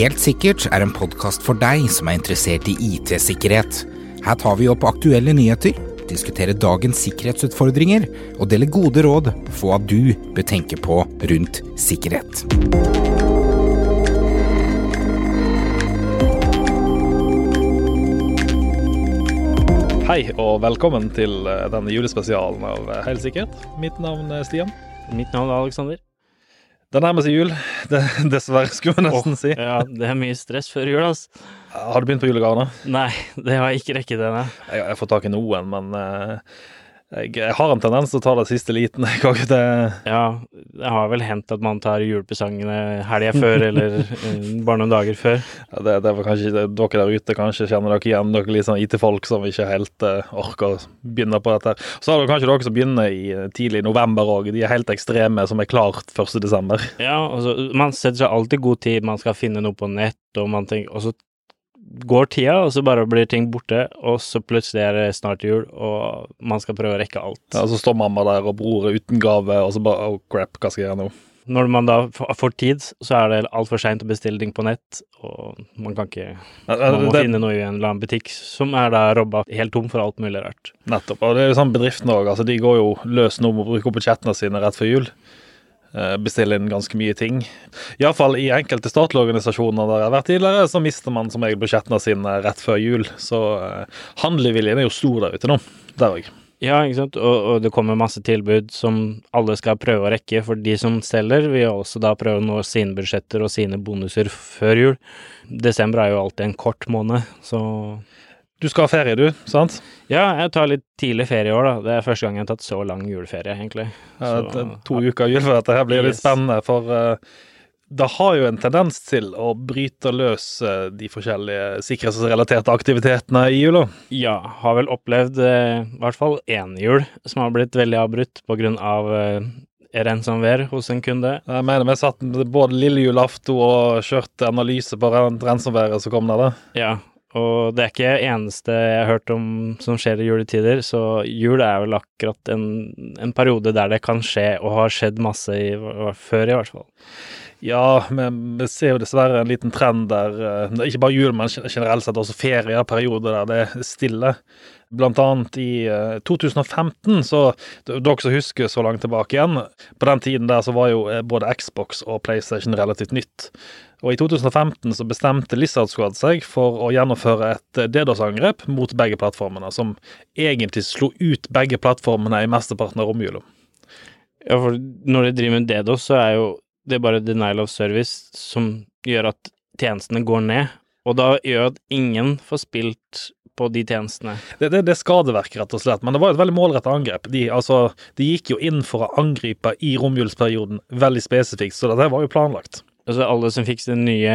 Helt sikkert er en podkast for deg som er interessert i IT-sikkerhet. Her tar vi opp aktuelle nyheter, diskuterer dagens sikkerhetsutfordringer og deler gode råd for hva du bør tenke på rundt sikkerhet. Hei og velkommen til eh, denne julespesialen av eh, Helt sikkert. Mitt navn er Stian. Mitt navn er Aleksander. Det nærmer seg jul. Det, dessverre, skulle jeg nesten si. Ja, det er mye stress før jul, altså. Har du begynt på julegavene? Nei, det har jeg ikke rekket ennå. Jeg, jeg får tak i noen, men eh, jeg, har en tendens til å ta det siste liten. Jeg kan ikke det Ja, det har vel hendt at man tar julepresangene helga før, eller eh, bare noen dager før. Ja, det, det var kanskje Dere der ute kanskje kjenner dere igjen, dere litt sånn IT-folk som ikke helt uh, orker å begynne på dette. Så har dere kanskje dere som begynner i eh, tidlig november òg. De er helt ekstreme, som er klart 1. desember. Ja, altså, man setter seg alltid god tid, man skal finne noe på nett, og man tenker Og så går tida, og så bare blir ting borte, og så plutselig er det snart jul, og man skal prøve å rekke alt. Ja, Så står mamma der og bror uten gave, og så bare oh crap, hva skal jeg gjøre nå? Når man da får tid, så er det altfor seint å bestille ting på nett, og man kan ikke Man må det- finne noe i en eller annen butikk som er da robba helt tom for alt mulig rart. Nettopp. Og det er jo sånn bedriftene òg. Altså, de går jo løs nå med å bruke opp budsjettene sine rett før jul. Eh, Bestille inn ganske mye ting. Iallfall i enkelte statlige organisasjoner der jeg har vært tidligere, så mister man som regel budsjettene sine rett før jul. Så eh, handleviljen er jo stor der ute nå. Der òg. Ja, ikke sant, og, og det kommer masse tilbud som alle skal prøve å rekke, for de som selger vil også da prøve å nå sine budsjetter og sine bonuser før jul. Desember er jo alltid en kort måned, så Du skal ha ferie, du, sant? ja, jeg tar litt tidlig ferie i år, da. Det er første gang jeg har tatt så lang juleferie, egentlig. Ja, Så- er to uker jul, for dette her blir litt spennende. For uh, det har jo en tendens til å bryte løs uh, de forskjellige sikkerhetsrelaterte aktivitetene i jula. Ja, har vel opplevd uh, i hvert fall én jul som har blitt veldig avbrutt på grunn av ransomware hos en kunde. Jeg mener vi satt både lille julaften og kjørte analyse på ransomværet som kom der. da. Ja, og det er ikke det eneste jeg har hørt om som skjer i juletider, så jul er vel akkurat en, en periode der det kan skje, og har skjedd masse i, før i hvert fall. Ja, men vi ser jo dessverre en liten trend der eh, Ikke bare jul, men generelt sett også ferier, perioder der det er stille. Blant annet i eh, 2015, så dere som husker så langt tilbake igjen På den tiden der så var jo eh, både Xbox og PlayStation relativt nytt. Og i 2015 så bestemte Lizard Squad seg for å gjennomføre et eh, DDoS-angrep mot begge plattformene, som egentlig slo ut begge plattformene i mesteparten av romjula. Ja, for når de driver med DDoS, så er jo det bare denial of service som gjør at tjenestene går ned, og da gjør at ingen får spilt på de tjenestene. Det, det, det er skadeverk, rett og slett, men det var et veldig målrettet angrep. De, altså, de gikk jo inn for å angripe i romjulsperioden veldig spesifikt, så dette var jo planlagt. Altså, alle som fikk sin nye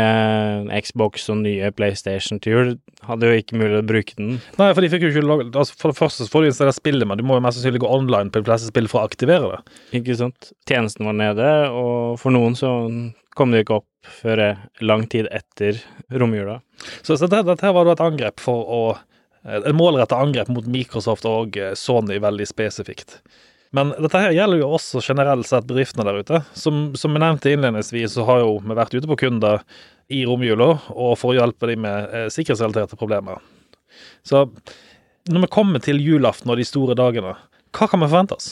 Xbox og nye PlayStation til jul, hadde jo ikke mulighet til å bruke den. Nei, for de fikk jo ikke lage altså, For det første så får du installert spillet, men du må jo mest sannsynlig gå online på de fleste spill for å aktivere det. Ikke sant? Tjenesten var nede, og for noen så kom det ikke opp før lang tid etter romjula. Så, så dette, dette var da et angrep for å Et målrettet angrep mot Microsoft og eh, Sony veldig spesifikt. Men dette her gjelder jo også generelt sett bedriftene der ute. Som, som jeg nevnte innledningsvis, så har jo vi vært ute på kunder i romjula og for å hjelpe dem med eh, sikkerhetsrelaterte problemer. Så når vi kommer til julaften og de store dagene, hva kan vi forvente oss?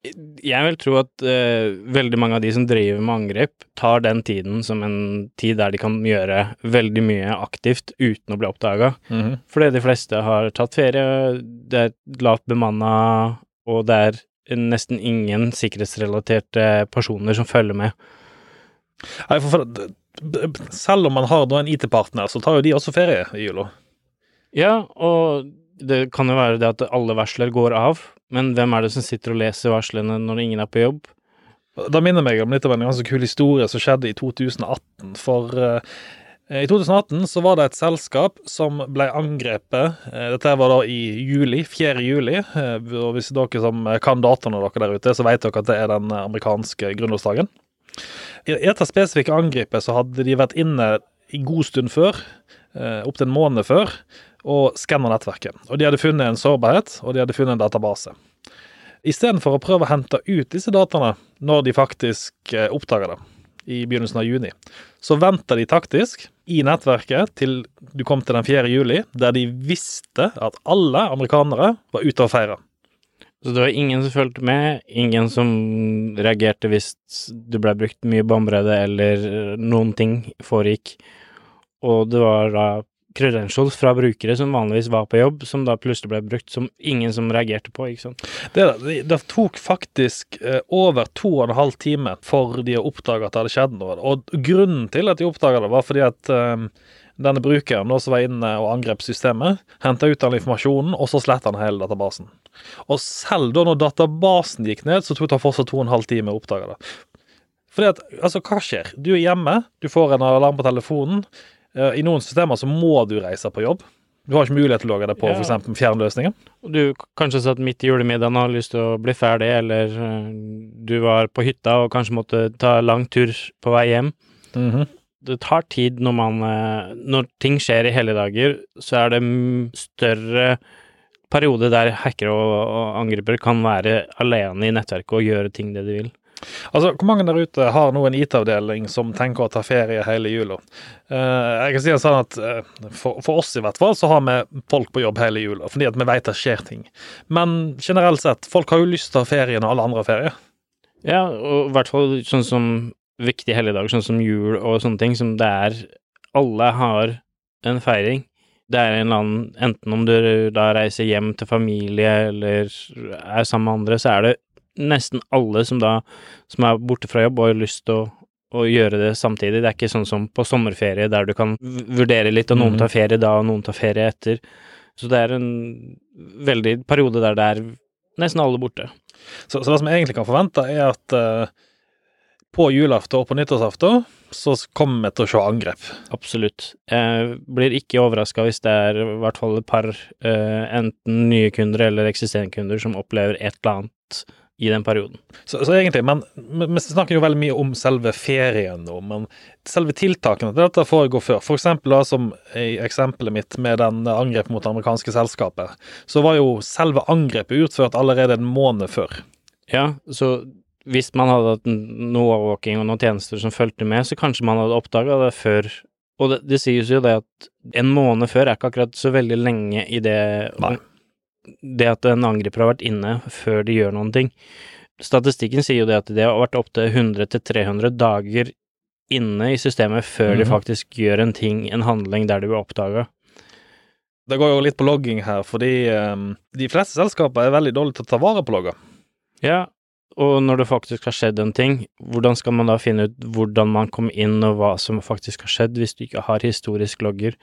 Jeg vil tro at uh, veldig mange av de som driver med angrep, tar den tiden som en tid der de kan gjøre veldig mye aktivt uten å bli oppdaga. Fordi de fleste har tatt ferie, det er lavt bemanna, og det er nesten ingen sikkerhetsrelaterte personer som følger med. Nei, for, selv om man har da en IT-partner, så tar jo de også ferie i jula. Ja, og det kan jo være det at alle varsler går av, men hvem er det som sitter og leser varslene når ingen er på jobb? Da minner meg om litt av en ganske kul historie som skjedde i 2018. For eh, i 2018 så var det et selskap som ble angrepet. eh, Dette var da i juli, 4. juli. eh, Og hvis dere som kan datoene dere der ute, så vet dere at det er den amerikanske grunnlovsdagen. I dette spesifikke angrepet så hadde de vært inne i god stund før, eh, opptil en måned før, og skanna nettverket. Og de hadde funnet en sårbarhet, og de hadde funnet en database. Istedenfor å prøve å hente ut disse dataene når de faktisk oppdager det, i begynnelsen av juni. Så venta de taktisk i nettverket til du kom til den 4. juli, der de visste at alle amerikanere var ute og feira. Så det var ingen som fulgte med, ingen som reagerte hvis du ble brukt mye bombredde eller noen ting foregikk. Og det var da credentials fra brukere som vanligvis var på jobb, som da plutselig ble brukt, som ingen som reagerte på, ikke sant. Det, det, tok faktisk eh, over to og en halv time for de å oppdage at det hadde skjedd noe. Og grunnen til at de oppdaga det, var fordi at eh, denne brukeren som var inne og angrep systemet, henta ut all informasjonen, og så sletta han hele databasen. Og selv da når databasen gikk ned, så tok det fortsatt to og en halv time å oppdage det. Fordi at, altså, hva skjer? Du er hjemme, du får en alarm på telefonen. Eh, I noen systemer så må du reise på jobb. Du har ikke mulighet til å lage det på Ja. f.eks. fjernløsningen. Du kanskje satt midt i julemiddagen og har lyst til å bli ferdig, eller eh, du var på hytta og kanskje måtte ta lang tur på vei hjem. Mhm. Det tar tid når man eh, Når ting skjer i hele dager, så er det større periode der hackere og, og angripere kan være alene i nettverket og gjøre ting det de vil. Altså, Hvor mange der ute har nå en IT-avdeling som tenker å ta ferie hele jula? Eh, jeg kan si det sånn at eh, for, for oss i hvert fall, så har vi folk på jobb hele jula, fordi at vi vet det skjer ting. Men generelt sett, folk har jo lyst til å ha ferie når alle andre har ferie. Ja, og i hvert fall sånn som viktige helligdager, sånn som jul og sånne ting, som det er Alle har en feiring. Det er en eller annen Enten om du da reiser hjem til familie eller er sammen med andre, så er det nesten alle som da som er borte fra jobb og har lyst til å, å gjøre det samtidig. Det er ikke sånn som på sommerferie der du kan vurdere litt, og noen Mhm. tar ferie da, og noen tar ferie etter. Så det er en veldig periode der det er nesten alle borte. Så, så det som jeg egentlig kan forvente, er at uh, på julaften og på nyttårsaften så kommer vi til å se angrep. Absolutt. Jeg blir ikke overraska hvis det er i hvert fall et par uh, enten nye kunder eller eksisterende kunder som opplever et eller annet i den perioden. Så, så egentlig, men vi snakker jo veldig mye om selve ferien nå, men selve tiltakene til dette foregår før. For eksempel da, som i eksempelet mitt med den angrepet mot det amerikanske selskapet, så var jo selve angrepet utført allerede en måned før. Ja, så hvis man hadde hatt noe overvåking og noen tjenester som fulgte med, så kanskje man hadde oppdaga det før. Og det, det sies jo det at en måned før er ikke akkurat så veldig lenge i det Nei. Det at en angriper har vært inne før de gjør noen ting. Statistikken sier jo det at det har vært opptil 100-300 dager inne i systemet før de Mhm. faktisk gjør en ting, en handling der de blir oppdaga. Det går jo litt på logging her, fordi um, de fleste selskaper er veldig dårlige til å ta vare på logger. Ja, og når det faktisk har skjedd en ting, hvordan skal man da finne ut hvordan man kom inn og hva som faktisk har skjedd, hvis du ikke har historisk logger?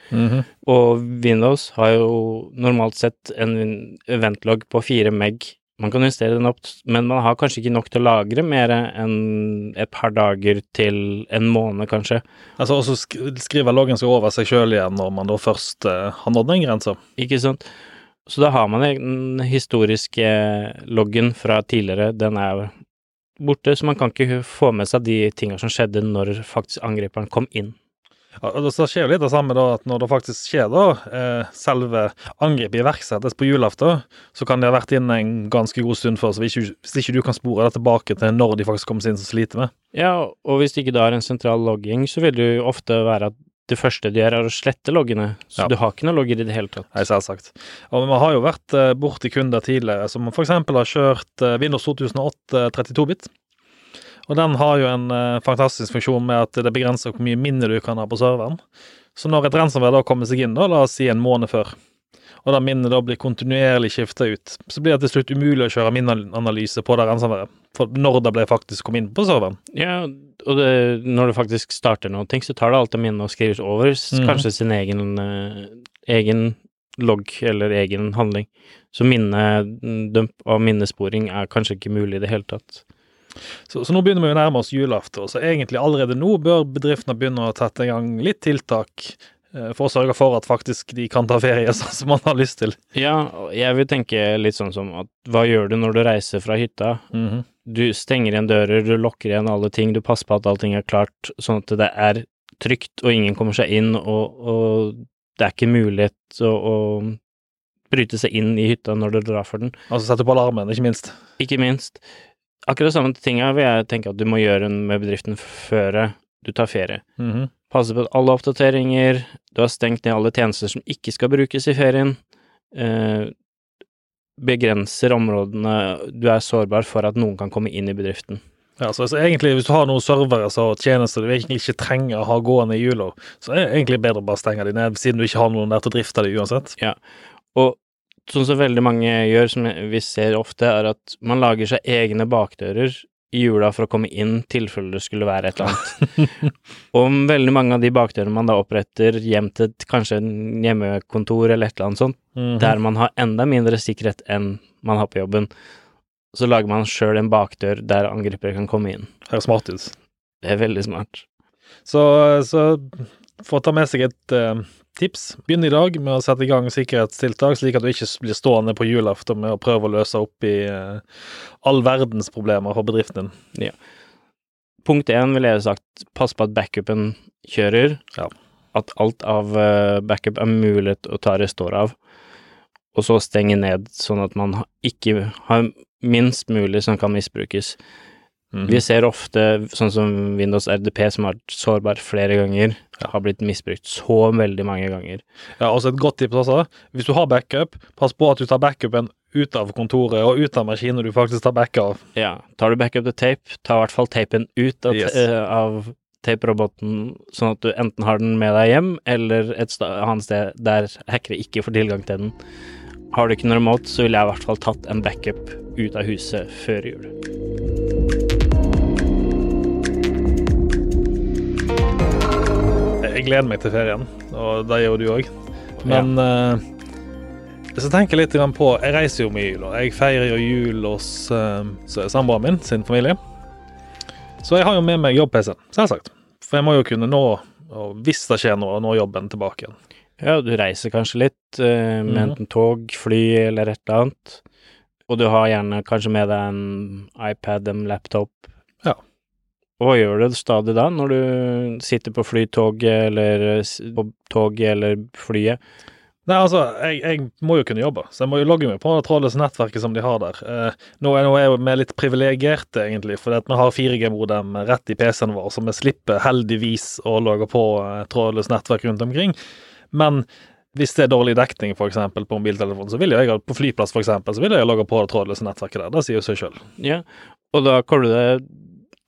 Og Windows har jo normalt sett en eventlogg på 4 meg. Man kan justere den opp, men man har kanskje ikke nok til å lagre mer enn et par dager til en måned, kanskje. Altså, og så skriver loggen seg over seg sjøl igjen når man da først eh, har nådd den grensa. Ikke sant? Så da har man den historiske loggen fra tidligere, den er borte, så man kan ikke få med seg de tinga som skjedde når faktisk angriperen kom inn. Ja, og Så skjer jo litt det samme da, at når det faktisk skjer da, eh, selve angrepet iverksettes på julaften, så kan de ha vært inne en ganske god stund før, så hvis ikke, hvis ikke du kan spore det tilbake til når de faktisk kom seg inn som sliter med. Ja, og hvis det ikke da har en sentral logging, så vil det jo ofte være at det første de gjør, er å slette loggene, så Ja. du har ikke noe logger i det hele tatt. Nei, selvsagt. Og vi har jo vært eh, borti kunder tidligere som for eksempel har kjørt eh, Windows 2008 32-bit. Og den har jo en eh, fantastisk funksjon med at det begrenser hvor mye minne du kan ha på serveren. Så når et ransomware da kommer seg inn, da, la oss si en måned før, og da minnet da blir kontinuerlig skifta ut, så blir det til slutt umulig å kjøre minneanalyse på det ransomwaret. For når det ble faktisk kom inn på serveren. Ja, og det, når det faktisk starter noe, så tar det alt av minnet og skrives over, Mhm. kanskje sin egen, eh, egen logg eller egen handling. Så minnedump og minnesporing er kanskje ikke mulig i det hele tatt. Så, så nå begynner vi å nærme oss julaften, så egentlig allerede nå bør bedriftene begynne å sette i gang litt tiltak eh, for å sørge for at faktisk de kan ta ferie sånn som man har lyst til. Ja, jeg vil tenke litt sånn som at hva gjør du når du reiser fra hytta? Mhm. Du stenger igjen dører, du lokker igjen alle ting, du passer på at allting er klart, sånn at det er trygt og ingen kommer seg inn, og, og det er ikke mulighet å, å bryte seg inn i hytta når du drar for den. Altså sette på alarmen, ikke minst. Ikke minst, akkurat samme tinga vil jeg tenke at du må gjøre med bedriften før du tar ferie. Mhm. Passe på at alle oppdateringer, du har stengt ned alle tjenester som ikke skal brukes i ferien, eh, begrenser områdene du er sårbar for at noen kan komme inn i bedriften. Ja, så, så egentlig Hvis du har noen servere og tjenester du egentlig ikke trenger å ha gående i jula, så er det egentlig bedre å bare stenge de ned, siden du ikke har noen der til å drifte de uansett. Ja, Og sånn som veldig mange gjør, som vi ser ofte, er at man lager seg egne bakdører i jula for å komme inn tilfelle det skulle være et eller annet. og veldig mange av de bakdørene man da oppretter hjem til kanskje en hjemmekontor eller et eller annet sånt, Mhm. der man har enda mindre sikkerhet enn man har på jobben, så lager man sjøl en bakdør der angripere kan komme inn. Det er smart ut. Det er veldig smart. Så, så for å ta med seg et uh, tips, begynn i dag med å sette i gang sikkerhetstiltak, slik at du ikke blir stående på julaften med å prøve å løse opp i uh, all verdens problemer for bedriften din. Punkt én ville jeg sagt, pass på at backupen kjører. Ja. At alt av uh, backup er mulig å ta restore av. Og så stenge ned, sånn at man ikke har minst mulig som kan misbrukes. Mhm. Vi ser ofte, sånn som Windows RDP, som har vært sårbar flere ganger, Ja. har blitt misbrukt så veldig mange ganger. Ja, også et godt tips altså. Hvis du har backup, pass på at du tar backupen ut av kontoret og ut av maskinen du faktisk tar backup av. Ja, tar du backup til tape, ta i hvert fall tapen ut av, Yes. eh, av tape-roboten, sånn at du enten har den med deg hjem, eller et annet sted der hackere ikke får tilgang til den. Har du ikke noe remote, så ville jeg i hvert fall tatt en backup ut av huset før jul. Jeg gleder meg til ferien, og det gjør du òg. Men eh, så tenker jeg litt på Jeg reiser jo mye jul, og jeg feirer jo jul hos uh, samboeren min sin familie. Så jeg har jo med meg jobb-PC-en, selvsagt. For jeg må jo kunne nå, og hvis det skjer noe, nå jobben tilbake igjen. Ja, du reiser kanskje litt uh, med Mhm. enten tog, fly eller et eller annet. Og du har gjerne kanskje med deg en iPad, en laptop. Ja. Og hva gjør du stadig da, når du sitter på flytoget eller på toget eller flyet? Nei, altså, jeg, jeg må jo kunne jobbe, så jeg må jo logge meg på det trådløse nettverket som de har der. Eh, nå er nå er jo vi litt privilegerte, egentlig, fordi at vi har 4G-modem rett i PC-en vår, så vi slipper heldigvis å logge på eh, trådløst nettverk rundt omkring. Men hvis det er dårlig dekning, for eksempel, på mobiltelefonen, så vil jo jeg på flyplass, for eksempel, så vil jeg logge på det trådløse nettverket der. Det sier jo seg sjøl. Ja, og da kommer du det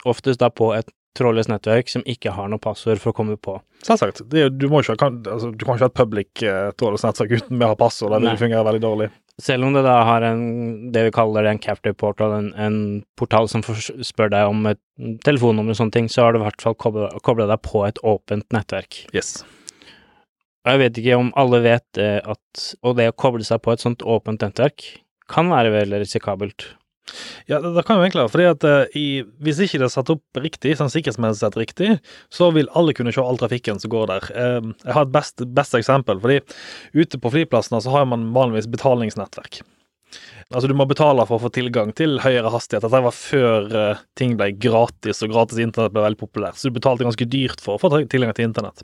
oftest da på et trådløst nettverk som ikke har noe passord for å komme på. Selvsagt. Det er, du, ikke, kan, altså, du kan ikke ha et public eh, trådløst nettverk uten med å ha passord. Det vil fungere veldig dårlig. Selv om det da har en, det vi kaller en captive portal, en, en portal som spør deg om et telefonnummer og sånne ting, så har du i hvert fall kobla deg på et åpent nettverk. Yes. Jeg vet ikke om alle vet eh, at Og det å koble seg på et sånt åpent nettverk kan være veldig risikabelt. Ja, det, kan jo egentlig fordi at eh, i, hvis ikke det er satt opp riktig, sånn sikkerhetsmessig sett riktig, så vil alle kunne se all trafikken som går der. Eh, jeg har et best, beste eksempel, fordi ute på flyplassene så har man vanligvis betalingsnettverk. Altså Du må betale for å få tilgang til høyere hastighet. Dette var før uh, ting ble gratis, og gratis internett ble veldig populært. Så du betalte ganske dyrt for å få tilgang til internett.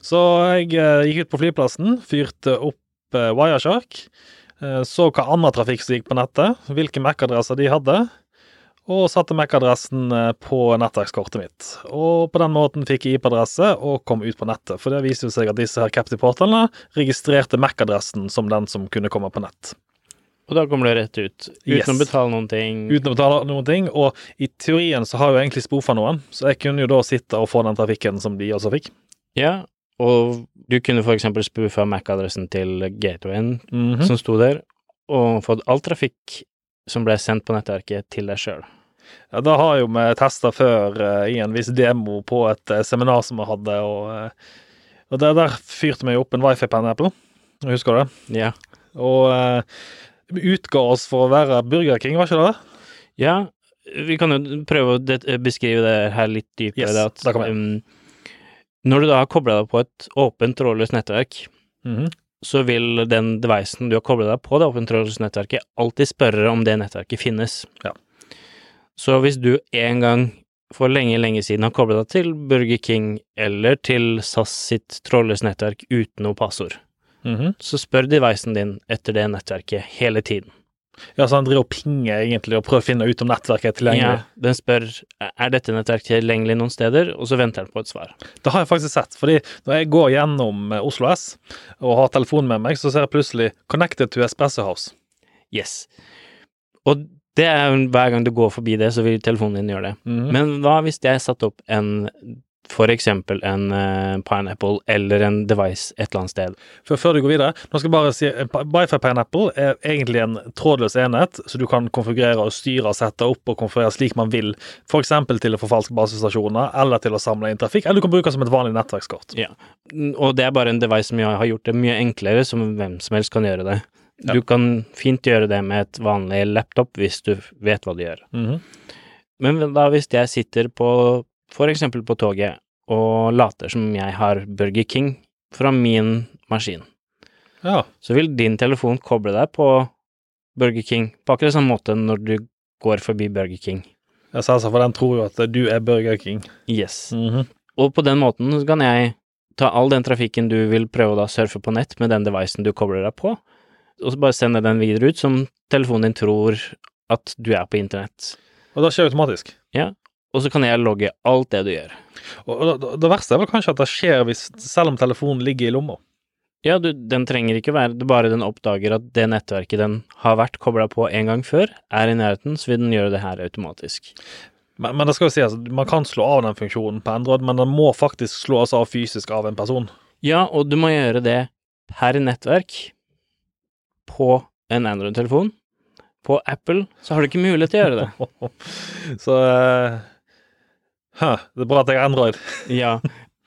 Så jeg uh, gikk ut på flyplassen, fyrte opp uh, Wireshark, så hva annen trafikk som gikk på nettet, hvilke MAC-adresser de hadde, og satte MAC-adressen eh, på nettverkskortet mitt. Og på den måten fikk jeg IP-adresse og kom ut på nettet, for det viste seg at disse her Captive-portalene registrerte MAC-adressen som den som kunne komme på nett. Og da kommer du rett ut, uten Yes. å betale noen ting. Uten å betale noen ting, og i teorien så har jo egentlig spofa noen, så jeg kunne jo da sitte og få den trafikken som de også fikk. Ja, og du kunne eksempel spoofa MAC-adressen til gatewayen Mhm. som sto der, og fått all trafikk som ble sendt på nettverket til deg sjøl. Ja, Da har jo vi testa før eh, i en viss demo på et eh, seminar som vi hadde, og, eh, og der, der fyrte vi opp en wifi-penn, Apple. Husker du det? Ja. Og uh, utga oss for å være Burger King, var ikke det? ja, vi kan jo prøve å det, beskrive det her litt dypere. Yes, det at, da kan vi. um, når du da har kobla deg på et åpent trådløst nettverk, Mhm. så vil den devicen du har kobla deg på det åpent trådløse nettverket, alltid spørre om det nettverket finnes. Ja. Så hvis du en gang for lenge, lenge siden har kobla deg til Burger King eller til SAS sitt trådløse nettverk uten noe passord, Mhm. så spør devicen din etter det nettverket hele tiden. Ja, så han driver og pinger egentlig og prøver å finne ut om nettverket er tilgjengelig. Ja, den spør er dette nettverket tilgjengelig noen steder, og så venter han på et svar. Det har jeg faktisk sett, fordi når jeg går gjennom eh, Oslo S og har telefonen med meg, så ser jeg plutselig 'Connected to Espresso House'. Yes. Og det er hver gang du går forbi det, så vil telefonen din gjøre det. Mm. Men hva hvis jeg satte opp en for eksempel en uh, Pineapple eller en device et eller annet sted. Før, før du går videre, nå skal jeg bare si Bifi Pineapple er egentlig en trådløs enhet, så du kan konfigurere og styre og sette opp og konfigurere slik man vil, f.eks. til å forfalske basestasjoner, eller til å samle inn trafikk, eller du kan bruke det som et vanlig nettverkskort. Ja, og det er bare en device som har gjort det mye enklere, som hvem som helst kan gjøre det. Ja. Du kan fint gjøre det med et vanlig laptop hvis du vet hva du gjør. Mhm. Men da hvis jeg sitter på, for eksempel på toget, og later som jeg har Burger King fra min maskin, Ja. så vil din telefon koble deg på Burger King på akkurat samme måte når du går forbi Burger King. Sa altså, for den tror jo at du er Burger King. Yes. Mhm. Og på den måten så kan jeg ta all den trafikken du vil prøve å da surfe på nett med den devicen du kobler deg på, og så bare sende den videre ut som telefonen din tror at du er på internett. Og det skjer automatisk. Ja, og så kan jeg logge alt det du gjør. Og det, det verste er vel kanskje at det skjer hvis, selv om telefonen ligger i lomma. Ja, du, den trenger ikke være det bare den oppdager at det nettverket den har vært kobla på en gang før, er i nærheten, så vil den gjøre det her automatisk. Men, men det skal jo sies, man kan slå av den funksjonen på Android, men den må faktisk slås av fysisk av en person. Ja, og du må gjøre det per nettverk på en Android-telefon. På Apple så har du ikke mulighet til å gjøre det. Så eh, hæ, Det er bra at jeg har Android. Ja,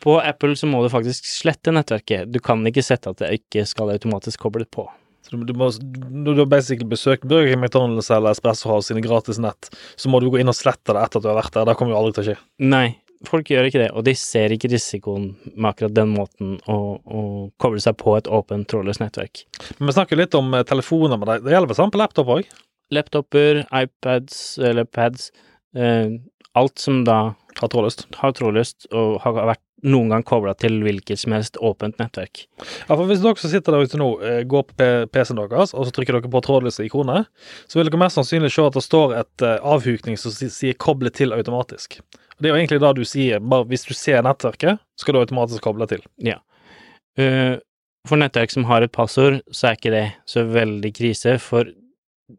på Apple så må du faktisk slette nettverket. Du kan ikke sette at det ikke skal automatisk kobles på. Så du, du må, du har basically besøkt Burger McDonald's eller Espresso House sine gratis nett, så må du gå inn og slette det etter at du har vært der. Det kommer jo aldri til å skje. Nei, folk gjør ikke det, og de ser ikke risikoen med akkurat den måten å, å koble seg på et åpent, trådløst nettverk. Men vi snakker litt om eh, telefoner, men det, det gjelder vel sånn på laptop òg? Laptoper, iPads eller pads, eh, alt som da Har trådløst. har trådløst og har vært noen gang kobla til hvilket som helst åpent nettverk. Ja, for Hvis dere som sitter der ute nå, eh, går på PC-en deres, og så trykker dere på trådløse ikoner, så vil dere mest sannsynlig se at det står et eh, avhukning som sier 'koble til automatisk'. Det er jo egentlig det du sier. bare Hvis du ser nettverket, skal du automatisk koble til. Ja. for nettverk som har et passord, så er ikke det så veldig krise, for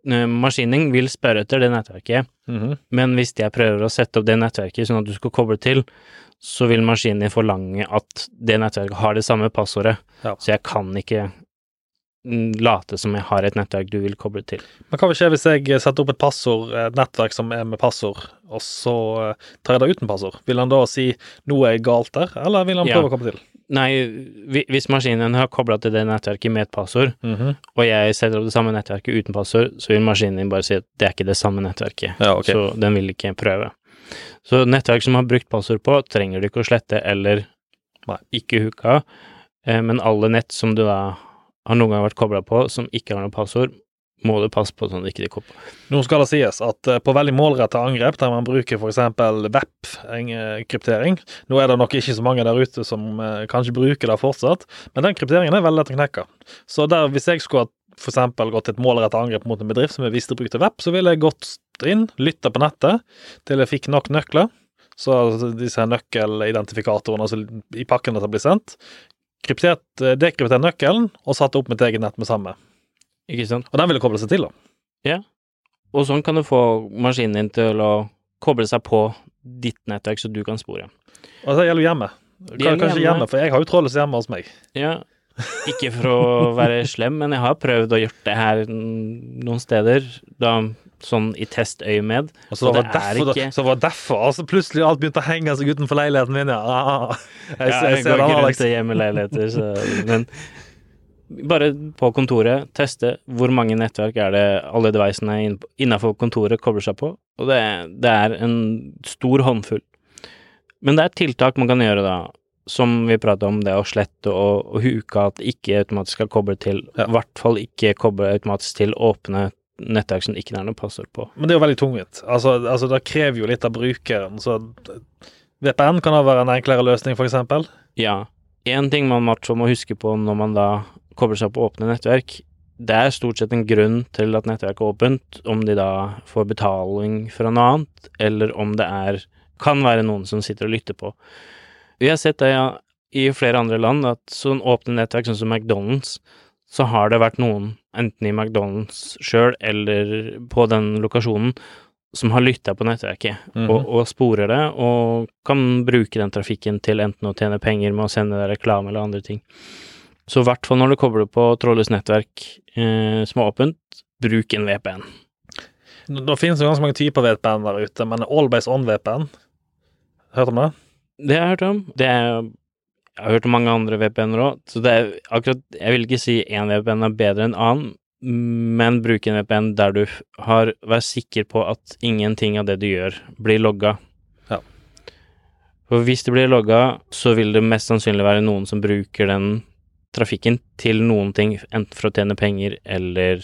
maskinen vil spørre etter det nettverket, Mhm. men hvis jeg prøver å sette opp det nettverket sånn at du skal koble til, så vil maskinen din forlange at det nettverket har det samme passordet, Ja. så jeg kan ikke mm, late som jeg har et nettverk du vil koble til. Men hva vil skje hvis jeg setter opp et passord, et nettverk som er med passord, og så eh, tar jeg det uten passord? Vil han da si 'noe er galt der', eller vil han Ja. prøve å komme til? Nei, hvis maskinen har kobla til det nettverket med et passord, Mhm. og jeg setter opp det samme nettverket uten passord, så vil maskinen din bare si at det er ikke det samme nettverket. Ja, okay. Så den vil ikke prøve. Så nettverk som har brukt passord på, trenger du ikke å slette eller Nei. ikke hooka, eh, men alle nett som du da har noen gang vært kobla på som ikke har noe passord, må du passe på sånn at ikke de kopper. Nå skal det sies at eh, på veldig målretta angrep, der man bruker f.eks. VEP-kryptering Nå er det nok ikke så mange der ute som eh, kanskje bruker det fortsatt, men den krypteringen er veldig lett å knekke. Så der, hvis jeg skulle f.eks. gått et målretta angrep mot en bedrift som jeg visste brukte VEP, så ville jeg gått inn, lytta på nettet til jeg fikk nok nøkler. Så disse nøkkelidentifikatorene altså i pakkene som blir sendt. Kryptert, eh, dekryptert nøkkelen og satt opp mitt eget nett med samme. Ikke sant? Og den vil koble seg til, da. Ja. Og sånn kan du få maskinen din til å koble seg på ditt nettverk, så du kan spore. Og det gjelder jo hjemme. Det Kanskje hjemme. for jeg har jo trådløst hjemme hos meg. Ja, ikke for å være slem, men jeg har prøvd å gjøre det her noen steder, da sånn i testøyemed. Og så Og var det er derfor, ikke- så var derfor altså plutselig alt begynte å henge seg utenfor leiligheten min, ja. Ah, jeg, Ja, jeg, jeg jeg går ikke rundt i hjemmeleiligheter, så Men bare på kontoret, teste hvor mange nettverk er det alle devicene inn- innafor kontoret kobler seg på, og det, det er en stor håndfull. Men det er tiltak man kan gjøre da, som vi prata om, det å slette og, og huke at ikke automatisk skal koble til, i Ja. hvert fall ikke koble automatisk til åpne nettverk som ikke er noe passord på. Men det er jo veldig tungvint. Altså, altså, det krever jo litt av brukeren. Så VPN kan da være en enklere løsning, eksempel. Ja. Én ting man må huske på når man da kobler seg på åpne nettverk, det er stort sett en grunn til at nettverket er åpent, om de da får betaling fra noe annet, eller om det er kan være noen som sitter og lytter på. Vi har sett det ja, i flere andre land, at sånn åpne nettverk, sånn som McDonald's, så har det vært noen, enten i McDonald's sjøl eller på den lokasjonen, som har lytta på nettverket Mhm. og, og sporer det, og kan bruke den trafikken til enten å tjene penger med å sende reklame eller andre ting. Så i hvert fall når du kobler på trådløst nettverk eh, som er åpent, bruk en VPN. Det finnes jo ganske mange typer VPN der ute, men Allbase on VPN Hørt om det? Det har jeg hørt om. Det er, jeg har hørt om mange andre VPN-er òg, så det er akkurat Jeg vil ikke si én VPN er bedre enn annen, men bruk en VPN der du har Vær sikker på at ingenting av det du gjør, blir logga. Ja. For hvis det blir logga, så vil det mest sannsynlig være noen som bruker den trafikken til noen ting, enten for å tjene penger eller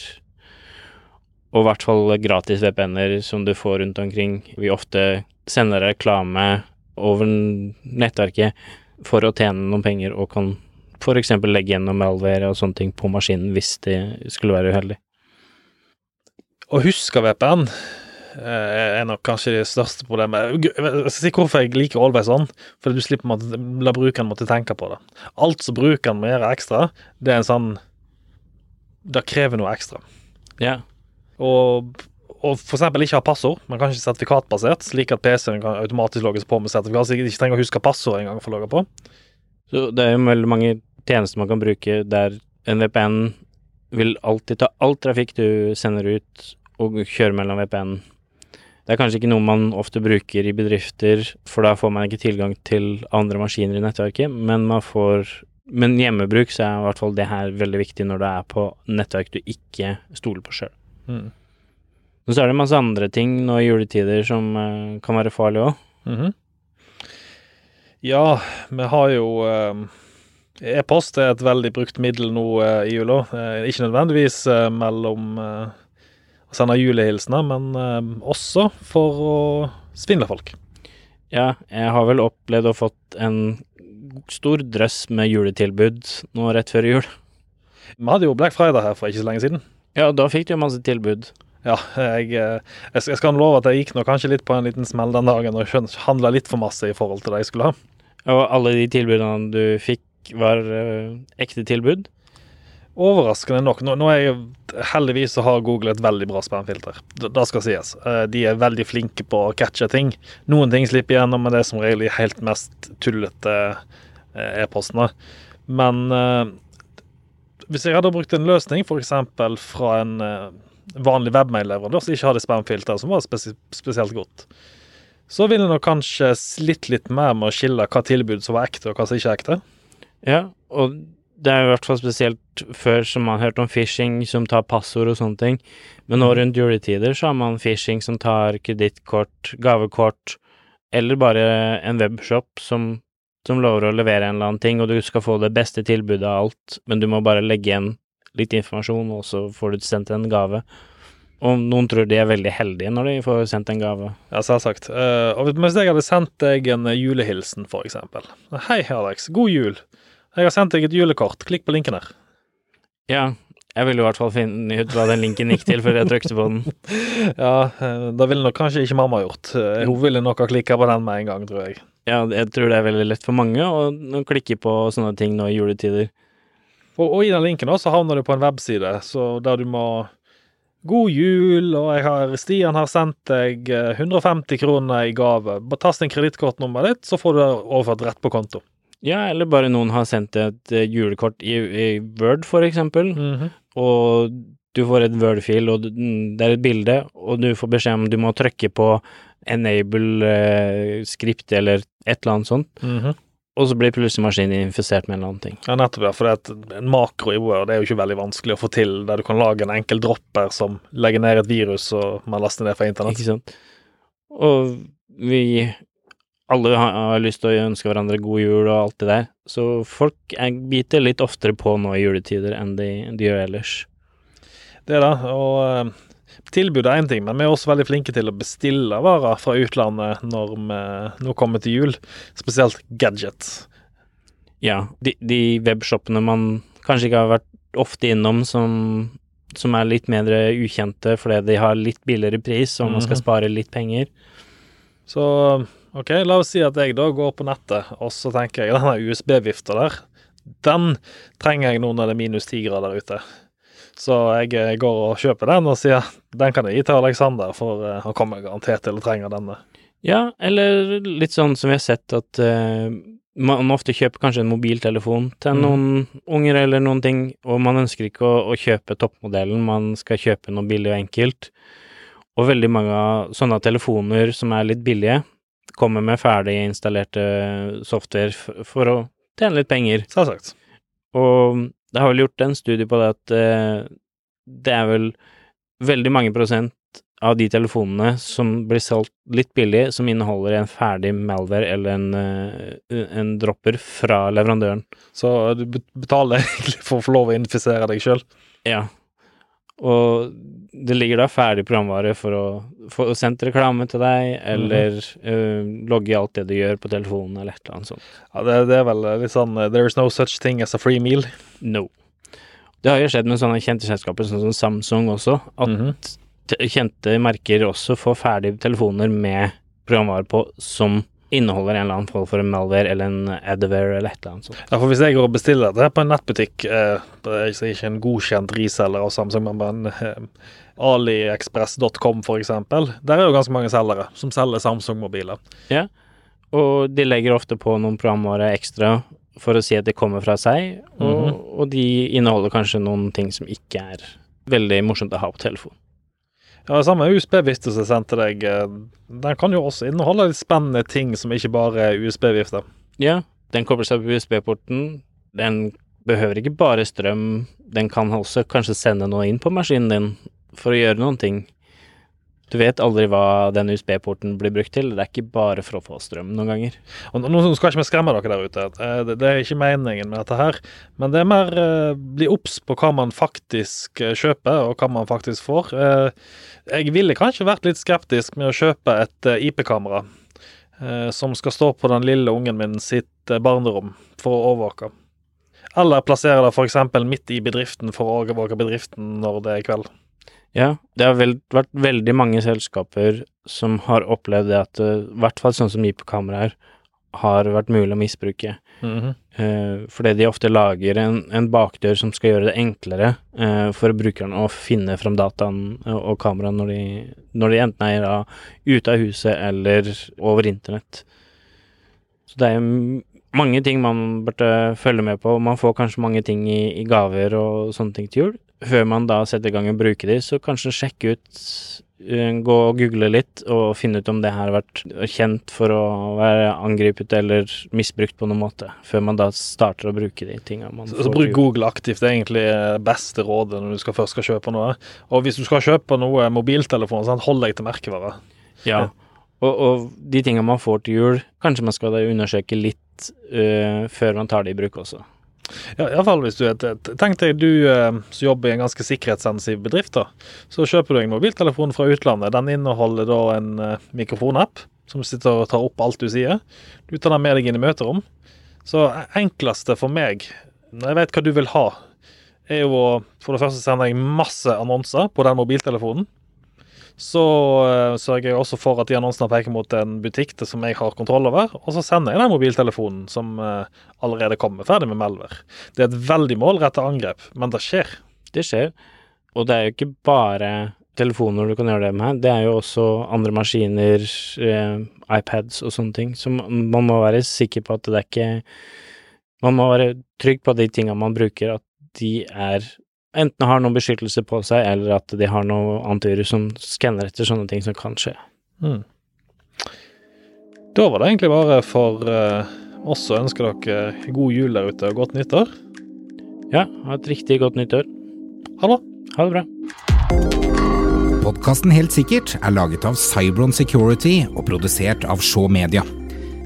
Og i hvert fall gratis VPN-er som du får rundt omkring. Vi ofte sender reklame over nettverket for å tjene noen penger, og kan f.eks. legge gjennom malware og sånne ting på maskinen hvis det skulle være uheldig. Å huske VPN er nok kanskje det største problemet. Jeg skal si hvorfor jeg liker Always on. Fordi du slipper å la brukeren måtte tenke på det. Alt som brukeren må gjøre ekstra, det er en sånn Det krever noe ekstra. Ja. Og, og eksempel ikke ha passord, Man kan ikke sertifikatbasert, slik at PC-en kan automatisk logges på med sertifikat, så jeg ikke trenger å huske passord engang for å logge på. Så det er jo veldig mange tjenester man kan bruke der en VPN vil alltid ta all trafikk du sender ut, og kjøre mellom VPN. Det er kanskje ikke noe man ofte bruker i bedrifter, for da får man ikke tilgang til andre maskiner i nettverket, men man får Men hjemmebruk så er i hvert fall det her veldig viktig når det er på nettverk du ikke stoler på sjøl. Mm. Men så er det masse andre ting nå i juletider som eh, kan være farlige òg. Mhm. Ja, vi har jo eh, E-post er et veldig brukt middel nå eh, i jula. Ikke nødvendigvis mellom eh, å sende julehilsener, men eh, også for å svindle folk. Ja, jeg har vel opplevd å fått en stor drøss med juletilbud nå rett før jul. Vi hadde jo Black Friday her for ikke så lenge siden. Ja, da fikk du jo masse tilbud. Ja, jeg, eh, jeg, jeg skal love at jeg gikk nå kanskje litt på en liten smell den dagen og handla litt for masse i forhold til det jeg skulle ha. Og alle de tilbudene du fikk, var ø, ekte tilbud. Overraskende nok. Nå, nå er jeg heldigvis så har Google et veldig bra spamfilter. Det, skal sies. Eh, De er veldig flinke på å catche ting. Noen ting slipper igjennom, men det er som regel de helt mest tullete eh, e-postene. Men eh, hvis jeg hadde brukt en løsning, f.eks. fra en vanlig webmail-leverandør som ikke hadde spamfilter, som var spes spesielt godt, så ville jeg nok kanskje slitt litt mer med å skille hva tilbud som var ekte, og hva som ikke er ekte. Ja, og det er i hvert fall spesielt før som man har hørt om phishing som tar passord og sånne ting. Men nå rundt juletider så har man phishing som tar kredittkort, gavekort, eller bare en webshop som, som lover å levere en eller annen ting, og du skal få det beste tilbudet av alt, men du må bare legge igjen litt informasjon, og så får du sendt en gave. Og noen tror de er veldig heldige når de får sendt en gave. Ja, selvsagt. Uh, og hvis jeg hadde sendt deg en eh, julehilsen, for eksempel. Hei, Alex. God jul. Jeg har sendt deg et julekort. Klikk på linken her. Ja, jeg ville i hvert fall finne ut hva den linken gikk til før jeg trykte på den. Ja, eh, da ville nok kanskje ikke mamma gjort. Eh, Hun ville nok ha klikka på den med en gang, tror jeg. Ja, jeg tror det er veldig lett for mange å, klikke på sånne ting nå i juletider. Og, og i den linken også havner du på en webside så der du må God jul, og jeg har, Stian har sendt deg eh, 150 kroner i gave. Bare Tast inn kredittkortnummeret ditt, så får du det overført rett på konto. Ja, eller bare noen har sendt et eh, julekort i, i Word, for eksempel, Mhm. og du får et Word-fil, og mm, det er et bilde, og du får beskjed om du må trykke på enable eh, skript eller et eller annet sånt, Mhm. og så blir plutselig maskinen infisert med en eller annen ting. Ja, nettopp, ja. For det er en makro i Word det er jo ikke veldig vanskelig å få til, der du kan lage en enkel dropper som legger ned et virus og man laster ned fra internett. Ikke sant? Og vi alle har, lyst til å ønske hverandre god jul og alt det der, så folk er, biter litt oftere på nå i juletider enn de, de gjør ellers. Det da. Og eh, tilbud er én ting, men vi er også veldig flinke til å bestille varer fra utlandet når vi nå kommer til jul. Spesielt gadgets. Ja, de, de webshopene man kanskje ikke har vært ofte innom som, som er litt mer ukjente fordi de har litt billigere pris, og man skal Mhm. spare litt penger. Så OK, la oss si at jeg da går på nettet, og så tenker jeg denne USB-vifta der, den trenger jeg nå når det er minus ti grader ute. Så jeg eh, går og kjøper den og sier den kan jeg gi til Alexander, for eh, han kommer garantert til å trenge denne. Ja, eller litt sånn som vi har sett at uh, man ofte kjøper kanskje en mobiltelefon til mm. noen unger eller noen ting, og man ønsker ikke å, å kjøpe toppmodellen, man skal kjøpe noe billig og enkelt. Og veldig mange av sånne telefoner som er litt billige, kommer med ferdig installerte software for, å tjene litt penger. Selvsagt. Og det har vel gjort en studie på det at eh, det er vel veldig mange prosent av de telefonene som blir solgt litt billig, som inneholder en ferdig malware eller en, eh, en dropper fra leverandøren. Så du betaler egentlig for å få lov å infisere deg sjøl. Ja. Og det ligger da ferdig programvare for å få sendt reklame til deg, eller eh, logge alt det du gjør på telefonen, eller et eller annet sånt. Ja, det, det er vel litt sånn uh, There is no such thing as a free meal. No. Det har jo skjedd med sånne kjente selskaper sånn som Samsung også, at mm -hmm. kjente merker også får ferdige telefoner med programvare på som inneholder en eller annen form for en malware eller en adware eller et eller annet sånt. Ja, for Hvis jeg går og bestiller dette på en nettbutikk, eh, det er ikke- en godkjent reselger av Samsung, men eh, aliexpress.com eksempel, der er jo ganske mange selgere som selger Samsung-mobiler. Ja, Og de legger ofte på noen programvare ekstra for å si at de kommer fra seg, og, Mhm. og de inneholder kanskje noen ting som ikke er veldig morsomt å ha på telefon. Ja, det samme USB-vifte som jeg sendte deg, eh, den kan jo også inneholde litt spennende ting som ikke bare er USB-vifte. Ja, den kobler seg på USB-porten. Den behøver ikke bare strøm, den kan også kanskje sende noe inn på maskinen din for å gjøre noen ting. Du vet aldri hva den USB-porten blir brukt til, det er ikke bare for å få strøm noen ganger. Og nå skal ikke vi skremme dere der ute, eh, det, er ikke meningen med dette her, men det er mer eh, bli obs på hva man faktisk eh, kjøper, og hva man faktisk får. Eh, jeg ville kanskje vært litt skeptisk med å kjøpe et eh, IP-kamera eh, som skal stå på den lille ungen min sitt barnerom for å overvåke. Eller plassere det f.eks. midt i bedriften for å overvåke bedriften når det er kveld. Ja, det har vel, vært veldig mange selskaper som har opplevd det at eh, i hvert fall sånn som IP-kameraer har vært mulig å misbruke. Mhm. Eh, fordi de ofte lager en, en bakdør som skal gjøre det enklere eh, for brukeren å finne fram dataen og, og kameraet når de, når de enten er da ute av huset eller over internett. Så det er mange ting man burde følge med på. Man får kanskje mange ting i, i gaver og sånne ting til jul. Før man da setter i gang og bruker de, så kanskje sjekke ut eh, Gå og google litt og finne ut om det her har vært kjent for å være angrepet eller misbrukt på noen måte, før man da starter å bruke de tinga man Så, får så bruk. Google aktivt. Det er egentlig eh, beste rådet når du skal først skal kjøpe noe. Og hvis du skal kjøpe noe mobiltelefon, sant, hold deg til merkevare. Ja. Og, og de tinga man får til jul, kanskje man skal da undersøke litt uh, før man tar det i bruk også. Ja, i hvert fall hvis du er et- Tenk deg du eh, som jobber i en ganske sikkerhetssensitiv bedrift. da. Så kjøper du en mobiltelefon fra utlandet. Den inneholder da en eh, mikrofonapp som sitter og tar opp alt du sier. Du tar den med deg inn i møterom. Så e- enkleste for meg, når jeg vet hva du vil ha, er jo å for det første sende deg masse annonser på den mobiltelefonen. Så uh, sørger jeg også for at de annonsene peker mot en butikk det som jeg har kontroll over, og så sender jeg den mobiltelefonen som uh, allerede kommer ferdig med Melver. Det er et veldig målrettet angrep, men det skjer. Det skjer. Og det er jo ikke bare telefoner du kan gjøre det med, det er jo også andre maskiner, eh, iPads og sånne ting. Så man må være sikker på at det er ikke Man må være trygg på at de tinga man bruker, at de er enten har noen beskyttelse på seg, eller at de har noe antivirus som skanner etter sånne ting som kan skje. Mm. Da var det egentlig bare for eh, oss å ønske dere god jul der ute og godt nyttår. Ja, ha et riktig godt nyttår. Ha det. Ha det bra. Podkasten Helt sikkert er laget av Cybron Security og produsert av Shaw Media.